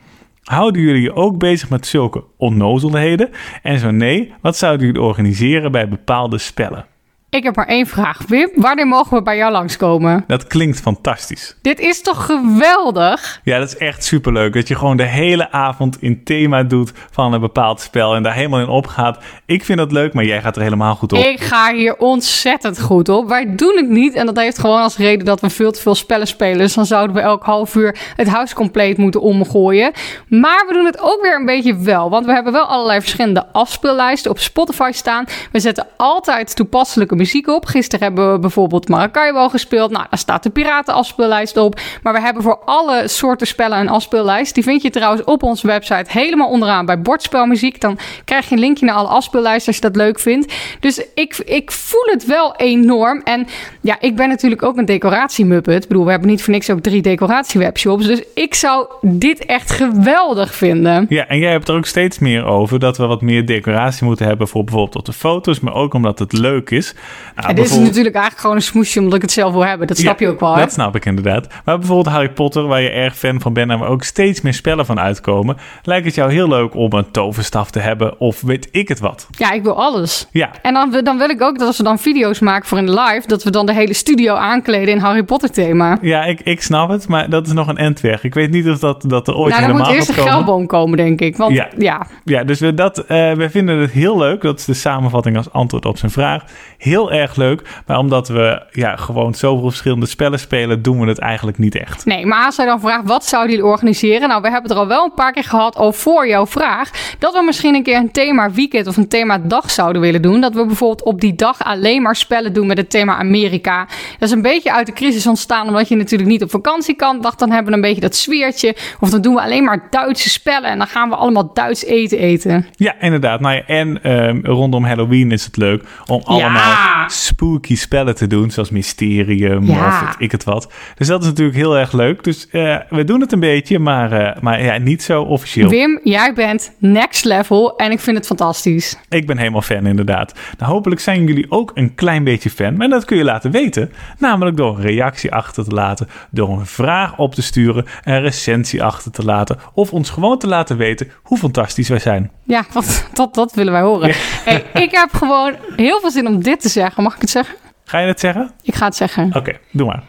Houden jullie je ook bezig met zulke onnozelheden? En zo nee, wat zouden jullie organiseren bij bepaalde spellen? Ik heb maar één vraag. Wim, wanneer mogen we bij jou langskomen? Dat klinkt fantastisch. Dit is toch geweldig? Ja, dat is echt superleuk. Dat je gewoon de hele avond in thema doet van een bepaald spel en daar helemaal in opgaat. Ik vind dat leuk, maar jij gaat er helemaal goed op. Ik ga hier ontzettend goed op. Wij doen het niet en dat heeft gewoon als reden dat we veel te veel spellen spelen. Dus dan zouden we elk half uur het huis compleet moeten omgooien. Maar we doen het ook weer een beetje wel, want we hebben wel allerlei verschillende afspeellijsten op Spotify staan. We zetten altijd toepasselijke muziek op. Gisteren hebben we bijvoorbeeld Maracaibo gespeeld. Nou, daar staat de Piraten-afspeellijst op. Maar we hebben voor alle soorten spellen een afspeellijst. Die vind je trouwens op onze website helemaal onderaan bij bordspelmuziek. Dan krijg je een linkje naar alle afspeellijsten als je dat leuk vindt. Dus ik, ik voel het wel enorm. En ja, ik ben natuurlijk ook een decoratiemuppet. Ik bedoel, we hebben niet voor niks ook drie decoratiewebshops. Dus ik zou dit echt geweldig vinden. Ja, en jij hebt er ook steeds meer over dat we wat meer decoratie moeten hebben voor bijvoorbeeld op de foto's, maar ook omdat het leuk is. Nou, En dit is natuurlijk eigenlijk gewoon een smoesje omdat ik het zelf wil hebben. Dat snap Ja, je ook wel, hè? Dat snap ik inderdaad. Maar bijvoorbeeld Harry Potter, waar je erg fan van bent en waar ook steeds meer spellen van uitkomen, lijkt het jou heel leuk om een toverstaf te hebben of weet ik het wat. Ja, ik wil alles. Ja, En dan, dan wil ik ook dat als we dan video's maken voor in de live, dat we dan de hele studio aankleden in Harry Potter thema. ja ik, ik snap het, maar dat is nog een endweg. Ik weet niet of dat, dat er ooit nou, dan moet helemaal eerst gaat een komen. geldboom komen, denk ik. Want Ja. ja, Ja, dus we, dat, eh, we vinden het heel leuk. Dat is de samenvatting als antwoord op zijn vraag. Heel erg leuk. Maar omdat we ja, gewoon zoveel verschillende spellen spelen, doen we het eigenlijk niet echt. Nee, maar als hij dan vraagt, wat zouden jullie organiseren? Nou, we hebben het er al wel een paar keer gehad, al voor jouw vraag, dat we misschien een keer een thema weekend of een thema dag zouden willen doen. Dat we bijvoorbeeld op die dag alleen maar spellen doen met het thema Amerika. Dat is een beetje uit de crisis ontstaan, omdat je natuurlijk niet op vakantie kan. Dacht, dan hebben we een beetje dat sfeertje. Of dan doen we alleen maar Duitse spellen en dan gaan we allemaal Duits eten eten. Ja, inderdaad. Nou ja, en ehm, rondom Halloween is het leuk om allemaal spooky spellen te doen, zoals Mysterium Ja. of ik het wat. Dus dat is natuurlijk heel erg leuk. Dus eh, we doen het een beetje, maar, eh, maar ja, niet zo officieel. Wim, jij bent next level en ik vind het fantastisch. Ik ben helemaal fan, inderdaad. Nou, hopelijk zijn jullie ook een klein beetje fan. Maar dat kun je laten weten. Namelijk door een reactie achter te laten. Door een vraag op te sturen. Een recensie achter te laten. Of ons gewoon te laten weten hoe fantastisch wij zijn. Ja, wat, <laughs> dat, dat willen wij horen. Hey, ik heb gewoon heel veel zin om dit te zeggen. Mag ik het zeggen? Ga je het zeggen? Ik ga het zeggen. Oké, doe maar.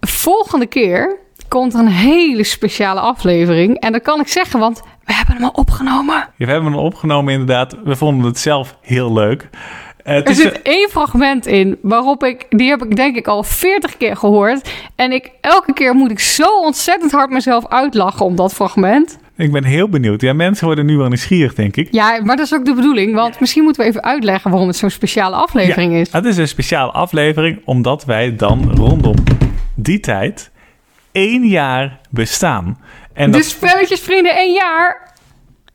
Volgende keer komt er een hele speciale aflevering. En dat kan ik zeggen, want we hebben hem al opgenomen. Ja, we hebben hem opgenomen, inderdaad. We vonden het zelf heel leuk. Eh, Er zit één fragment in waarop ik, die heb ik denk ik al 40 keer gehoord. En ik, elke keer moet ik zo ontzettend hard mezelf uitlachen om dat fragment. Ik ben heel benieuwd. Ja, mensen worden nu wel nieuwsgierig, denk ik. Ja, maar dat is ook de bedoeling. Want misschien moeten we even uitleggen waarom het zo'n speciale aflevering Ja, is. Het is een speciale aflevering, omdat wij dan rondom die tijd één jaar bestaan. En dat, Dus spelletjes vrienden één jaar.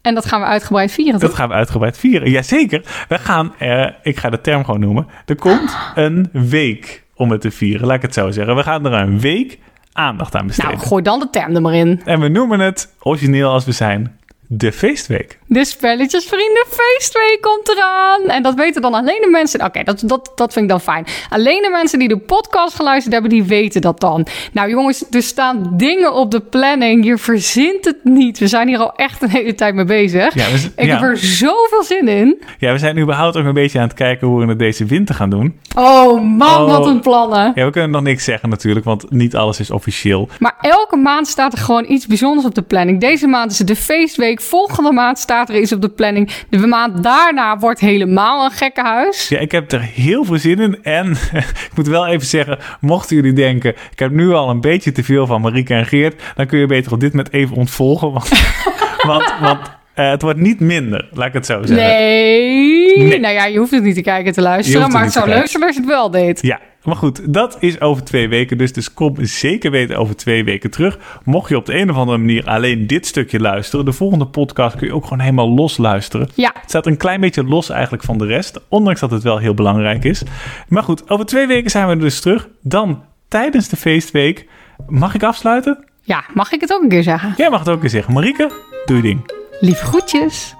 En dat gaan we uitgebreid vieren, dat toch? gaan we uitgebreid vieren. Jazeker. We gaan, eh, ik ga de term gewoon noemen. Er komt een week om het te vieren, laat ik het zo zeggen. We gaan er een week aandacht aan besteden. Nou, gooi dan de term er maar in. En we noemen het, origineel als we zijn, de feestweek. De Spelletjesvrienden feestweek komt eraan. En dat weten dan alleen de mensen... Oké, dat, dat, dat vind ik dan fijn. Alleen de mensen die de podcast geluisterd hebben, die weten dat dan. Nou jongens, er staan dingen op de planning. Je verzint het niet. We zijn hier al echt een hele tijd mee bezig. Ja, we, Ik ja. heb er zoveel zin in. ja, we zijn überhaupt ook een beetje aan het kijken hoe we het deze winter gaan doen. Oh man, Oh. wat een plannen. Ja, we kunnen nog niks zeggen natuurlijk, want niet alles is officieel. Maar elke maand staat er gewoon iets bijzonders op de planning. Deze maand is het de feestweek. Volgende maand staat iets op de planning. De maand daarna wordt helemaal een gekkenhuis. Ja, ik heb er heel veel zin in. En <laughs> ik moet wel even zeggen, mochten jullie denken... ik heb nu al een beetje te veel van Marieke en Geert... dan kun je beter op dit moment even ontvolgen. Want, <laughs> want, want eh, het wordt niet minder, laat ik het zo zeggen. Nee. Nee. Nou ja, je hoeft het niet te kijken en te luisteren. het Maar het zou leuk zijn als je het wel deed. Ja, maar goed, dat is over twee weken. Dus, dus kom zeker weten over twee weken terug. Mocht je op de een of andere manier alleen dit stukje luisteren... de volgende podcast kun je ook gewoon helemaal los luisteren. Ja. Het staat een klein beetje los eigenlijk van de rest. Ondanks dat het wel heel belangrijk is. Maar goed, over twee weken zijn we dus terug. Dan tijdens de feestweek. Mag ik afsluiten? Ja, mag ik het ook een keer zeggen? Jij mag het ook eens zeggen. Marieke, doe je ding. Lief groetjes!